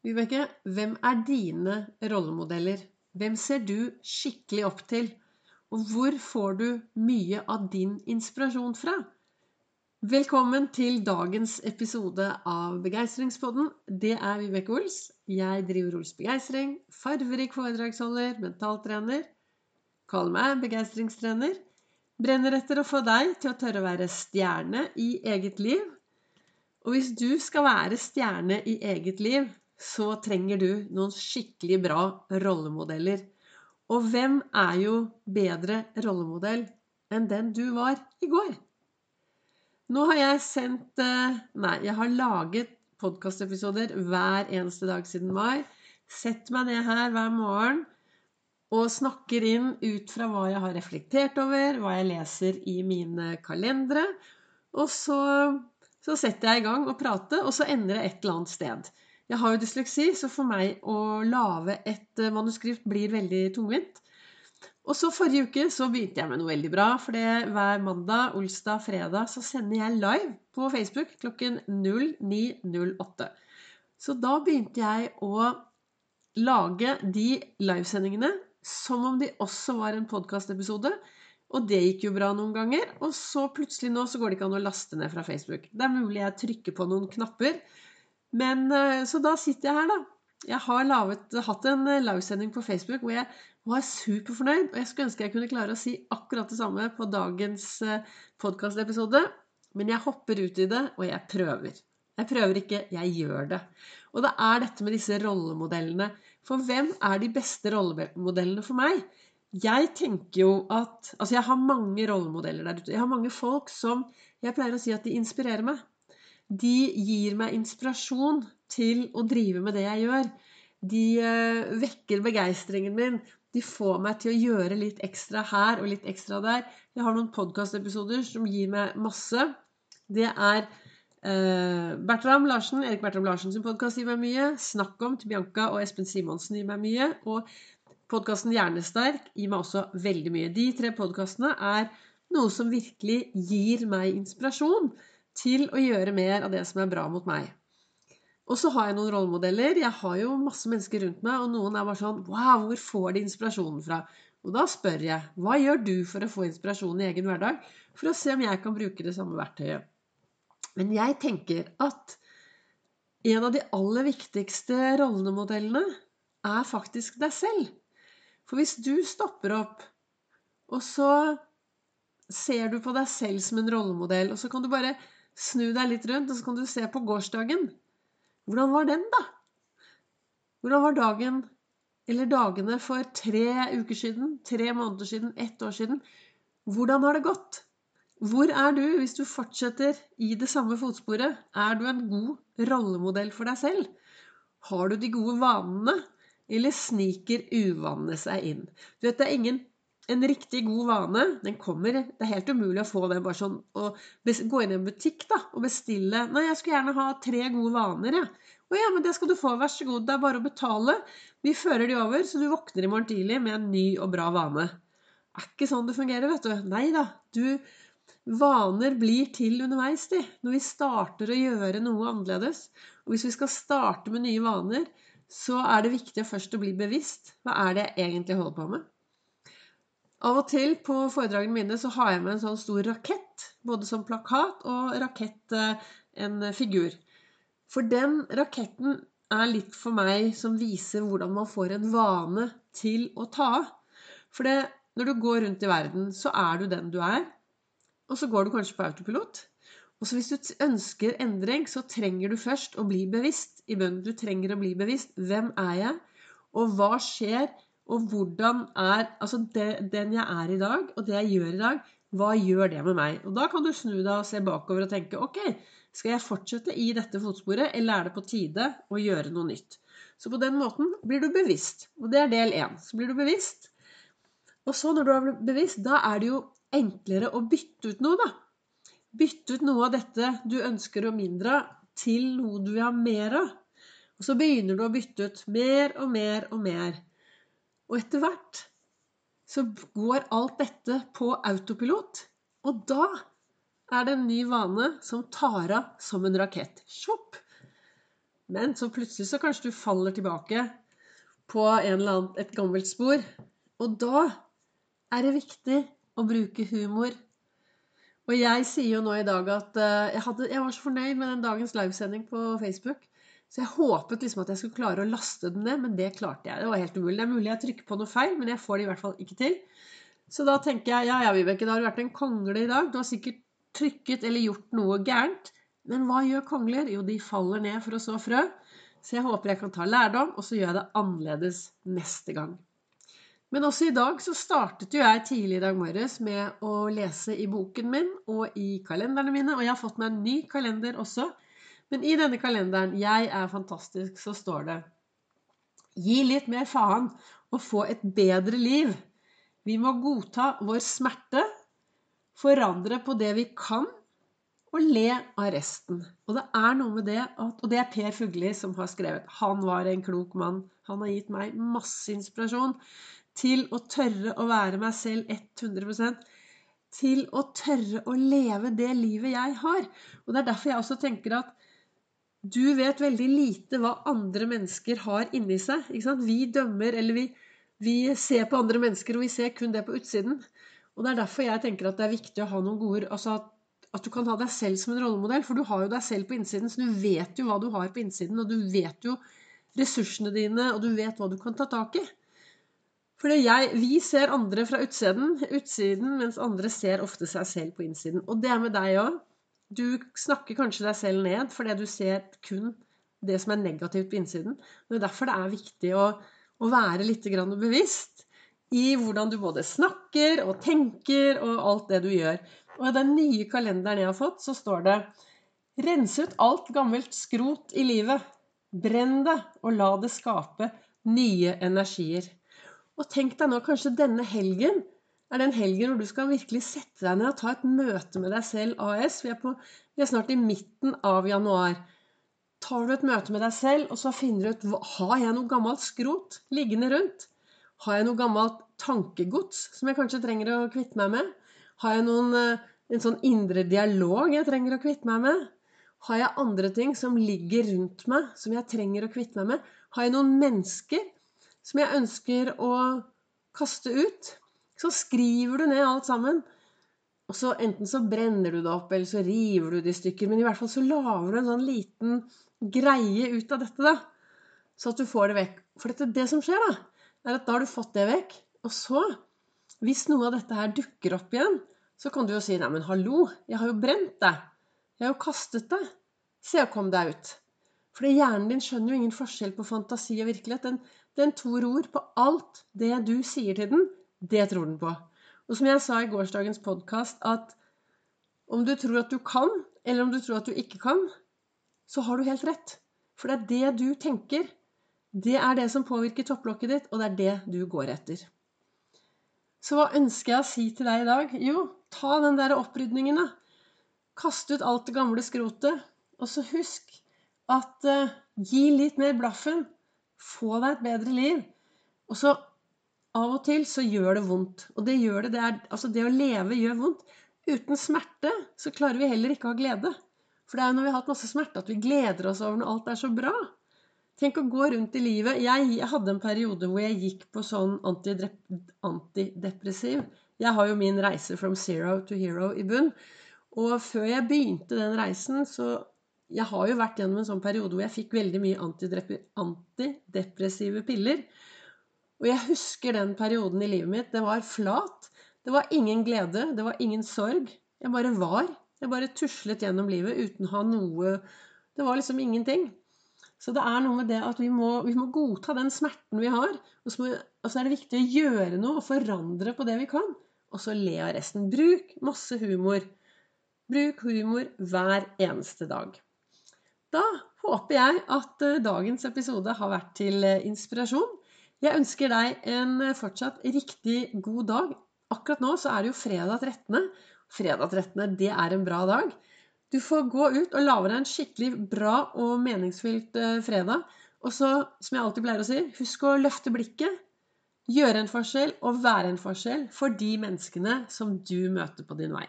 Vibeke, hvem er dine rollemodeller? Hvem ser du skikkelig opp til? Og hvor får du mye av din inspirasjon fra? Velkommen til dagens episode av Begeistringspodden. Det er Vibeke Ols. Jeg driver Ols Begeistring. Farverik foredragsholder, mentaltrener. Kaller meg begeistringstrener. Brenner etter å få deg til å tørre å være stjerne i eget liv. Og hvis du skal være stjerne i eget liv, så trenger du noen skikkelig bra rollemodeller. Og hvem er jo bedre rollemodell enn den du var i går? Nå har jeg sendt eh, Nei, jeg har laget podkastepisoder hver eneste dag siden mai. Sett meg ned her hver morgen og snakker inn ut fra hva jeg har reflektert over, hva jeg leser i mine kalendere. Og så, så setter jeg i gang å prate, og så ender det et eller annet sted. Jeg har jo dysleksi, så for meg å lage et eh, manuskript blir veldig tungvint. Og så forrige uke så begynte jeg med noe veldig bra. For det hver mandag, olsdag, fredag så sender jeg live på Facebook klokken 09.08. Så da begynte jeg å lage de livesendingene som om de også var en podkastepisode. Og det gikk jo bra noen ganger. Og så plutselig nå så går det ikke an å laste ned fra Facebook. Det er mulig jeg trykker på noen knapper men, eh, så da sitter jeg her, da. Jeg har lavet, hatt en eh, livesending på Facebook hvor jeg var superfornøyd. Og jeg skulle ønske jeg kunne klare å si akkurat det samme på dagens eh, podkastepisode. Men jeg hopper ut i det, og jeg prøver. Jeg prøver ikke, jeg gjør det. Og det er dette med disse rollemodellene. For hvem er de beste rollemodellene for meg? Jeg tenker jo at Altså, jeg har mange rollemodeller der ute. Jeg har mange folk som jeg pleier å si at de inspirerer meg de gir meg inspirasjon til å drive med det jeg gjør. De eh, vekker begeistringen min. De får meg til å gjøre litt ekstra her og litt ekstra der. Jeg har noen podkastepisoder som gir meg masse. Det er eh, Bertram Larsen, Erik Bertram Larsen sin podkast gir meg mye. Snakk om til Bianca og Espen Simonsen gir meg mye. Og podkasten Hjernesterk gir meg også veldig mye. De tre podkastene er noe som virkelig gir meg inspirasjon til å gjøre mer av det som er bra mot meg. Og så har jeg noen rollemodeller. Jeg har jo masse mennesker rundt meg, og noen er bare sånn Wow, hvor får de inspirasjonen fra? Og da spør jeg hva gjør du for å få inspirasjon i egen hverdag? For å se om jeg kan bruke det samme verktøyet. Men jeg tenker at en av de aller viktigste rollemodellene er faktisk deg selv. For hvis du stopper opp, og så ser du på deg selv som en rollemodell, og så kan du bare Snu deg litt rundt, og så kan du se på gårsdagen. Hvordan var den, da? Hvordan var dagen eller dagene for tre uker siden, tre måneder siden, ett år siden? Hvordan har det gått? Hvor er du hvis du fortsetter i det samme fotsporet? Er du en god rollemodell for deg selv? Har du de gode vanene, eller sniker uvanene seg inn? Du vet, det er ingen en riktig god vane, den kommer Det er helt umulig å få den bare sånn å gå inn i en butikk da, og bestille 'Nei, jeg skulle gjerne ha tre gode vaner, jeg.' Ja. 'Å ja, men det skal du få. Vær så god. Det er bare å betale.' Vi fører de over, så du våkner i morgen tidlig med en ny og bra vane. Det er ikke sånn det fungerer, vet du. Nei da. Du Vaner blir til underveis, de. Når vi starter å gjøre noe annerledes. Og hvis vi skal starte med nye vaner, så er det viktig først å bli bevisst. Hva er det jeg egentlig holder på med? Av og til på foredragene mine så har jeg med en sånn stor rakett. Både som plakat og rakett, eh, en figur. For den raketten er litt for meg som viser hvordan man får en vane til å ta av. For det, når du går rundt i verden, så er du den du er. Og så går du kanskje på autopilot. Og så hvis du ønsker endring, så trenger du først å bli bevisst i bunnen. Du trenger å bli bevisst. Hvem er jeg? Og hva skjer og hvordan er Altså det, den jeg er i dag, og det jeg gjør i dag, hva gjør det med meg? Og da kan du snu deg og se bakover og tenke ok, skal jeg fortsette i dette fotsporet, eller er det på tide å gjøre noe nytt? Så på den måten blir du bevisst. Og det er del én. Så blir du bevisst. Og så når du er bevisst, da er det jo enklere å bytte ut noe, da. Bytte ut noe av dette du ønsker å mindre av, til noe du vil ha mer av. Og så begynner du å bytte ut mer og mer og mer. Og etter hvert så går alt dette på autopilot. Og da er det en ny vane som tar av som en rakett. Sjopp! Men så plutselig så kanskje du faller tilbake på annen, et gammelt spor. Og da er det viktig å bruke humor. Og jeg sier jo nå i dag at uh, jeg, hadde, jeg, var så fornøyd med den dagens livesending på Facebook. Så jeg håpet liksom at jeg skulle klare å laste den ned, men det klarte jeg. Det var helt umulig. Det er mulig jeg trykker på noe feil, men jeg får det i hvert fall ikke til. Så da tenker jeg ja, ja, Vibeke, da har du vært en kongle i dag. Du har sikkert trykket eller gjort noe gærent. Men hva gjør kongler? Jo, de faller ned for å så frø. Så jeg håper jeg kan ta lærdom, og så gjør jeg det annerledes neste gang. Men også i dag så startet jo jeg tidlig i dag morges med å lese i boken min og i kalenderne mine. Og jeg har fått meg en ny kalender også. Men i denne kalenderen 'Jeg er fantastisk' så står det Gi litt mer faen og få et bedre liv. Vi må godta vår smerte, forandre på det vi kan, og le av resten. Og det er noe med det at, Og det er Per Fugli som har skrevet. Han var en klok mann. Han har gitt meg masse inspirasjon til å tørre å være meg selv 100% Til å tørre å leve det livet jeg har. Og det er derfor jeg også tenker at du vet veldig lite hva andre mennesker har inni seg. Vi dømmer, eller vi, vi ser på andre mennesker, og vi ser kun det på utsiden. Og det er derfor jeg tenker at det er viktig å ha noen gode altså at at du kan ha deg selv som en rollemodell, for du har jo deg selv på innsiden, så du vet jo hva du har på innsiden, og du vet jo ressursene dine, og du vet hva du kan ta tak i. For vi ser andre fra utsiden, utsiden, mens andre ser ofte seg selv på innsiden. Og det er med deg òg. Du snakker kanskje deg selv ned fordi du ser kun det som er negativt på innsiden. Det er derfor det er viktig å, å være litt bevisst i hvordan du både snakker og tenker og alt det du gjør. Og i den nye kalenderen jeg har fått, så står det Rense ut alt gammelt skrot i livet. Brenn det, og la det skape nye energier. Og tenk deg nå, kanskje denne helgen er den helgen hvor du skal virkelig sette deg ned og ta et møte med deg selv AS. Vi er, på, vi er snart i midten av januar. Tar du et møte med deg selv, og så finner du ut Har jeg noe gammelt skrot liggende rundt? Har jeg noe gammelt tankegods som jeg kanskje trenger å kvitte meg med? Har jeg noen, eh, en sånn indre dialog jeg trenger å kvitte meg med? Har jeg andre ting som ligger rundt meg, som jeg trenger å kvitte meg med? Har jeg noen mennesker som jeg ønsker å kaste ut? Så skriver du ned alt sammen. Og så Enten så brenner du det opp, eller så river du det i stykker. Men i hvert fall så lager du en sånn liten greie ut av dette, da. Så at du får det vekk. For dette, det som skjer, da, er at da har du fått det vekk. Og så, hvis noe av dette her dukker opp igjen, så kan du jo si nei, men hallo, jeg har jo brent deg. Jeg har jo kastet deg. Se og kom deg ut.' For hjernen din skjønner jo ingen forskjell på fantasi og virkelighet. Den, den tror ord på alt det du sier til den, det tror den på. Og som jeg sa i gårsdagens podkast, at om du tror at du kan, eller om du tror at du ikke kan, så har du helt rett. For det er det du tenker. Det er det som påvirker topplokket ditt, og det er det du går etter. Så hva ønsker jeg å si til deg i dag? Jo, ta den der opprydningen, da. Kast ut alt det gamle skrotet. Og så husk at uh, gi litt mer blaffen. Få deg et bedre liv. Og så av og til så gjør det vondt. Og det gjør det. Det, er, altså det å leve gjør vondt. Uten smerte så klarer vi heller ikke å ha glede. For det er jo når vi har hatt masse smerte, at vi gleder oss over når alt er så bra. Tenk å gå rundt i livet. Jeg, jeg hadde en periode hvor jeg gikk på sånn antidepressiv. Jeg har jo min reise from zero to hero i bunn. Og før jeg begynte den reisen, så Jeg har jo vært gjennom en sånn periode hvor jeg fikk veldig mye antidepressive piller. Og jeg husker den perioden i livet mitt. Det var flat. Det var ingen glede. Det var ingen sorg. Jeg bare var. Jeg bare tuslet gjennom livet uten å ha noe Det var liksom ingenting. Så det er noe med det at vi må, vi må godta den smerten vi har. Og så, må, og så, er det viktig å gjøre noe og forandre på det vi kan. Og så le av resten. Bruk masse humor. Bruk humor hver eneste dag. Da håper jeg at eh, dagens episode har vært til eh, inspirasjon. Jeg ønsker deg en eh, fortsatt riktig god dag. Akkurat nå så er det jo fredag 13. Fredag 13. det er en bra dag. Du får gå ut og lage deg en skikkelig bra og meningsfylt eh, fredag. Og så, som jeg alltid pleier å si, husk å løfte blikket. Gjøre en forskjell og være en forskjell for de menneskene som du møter på din vei.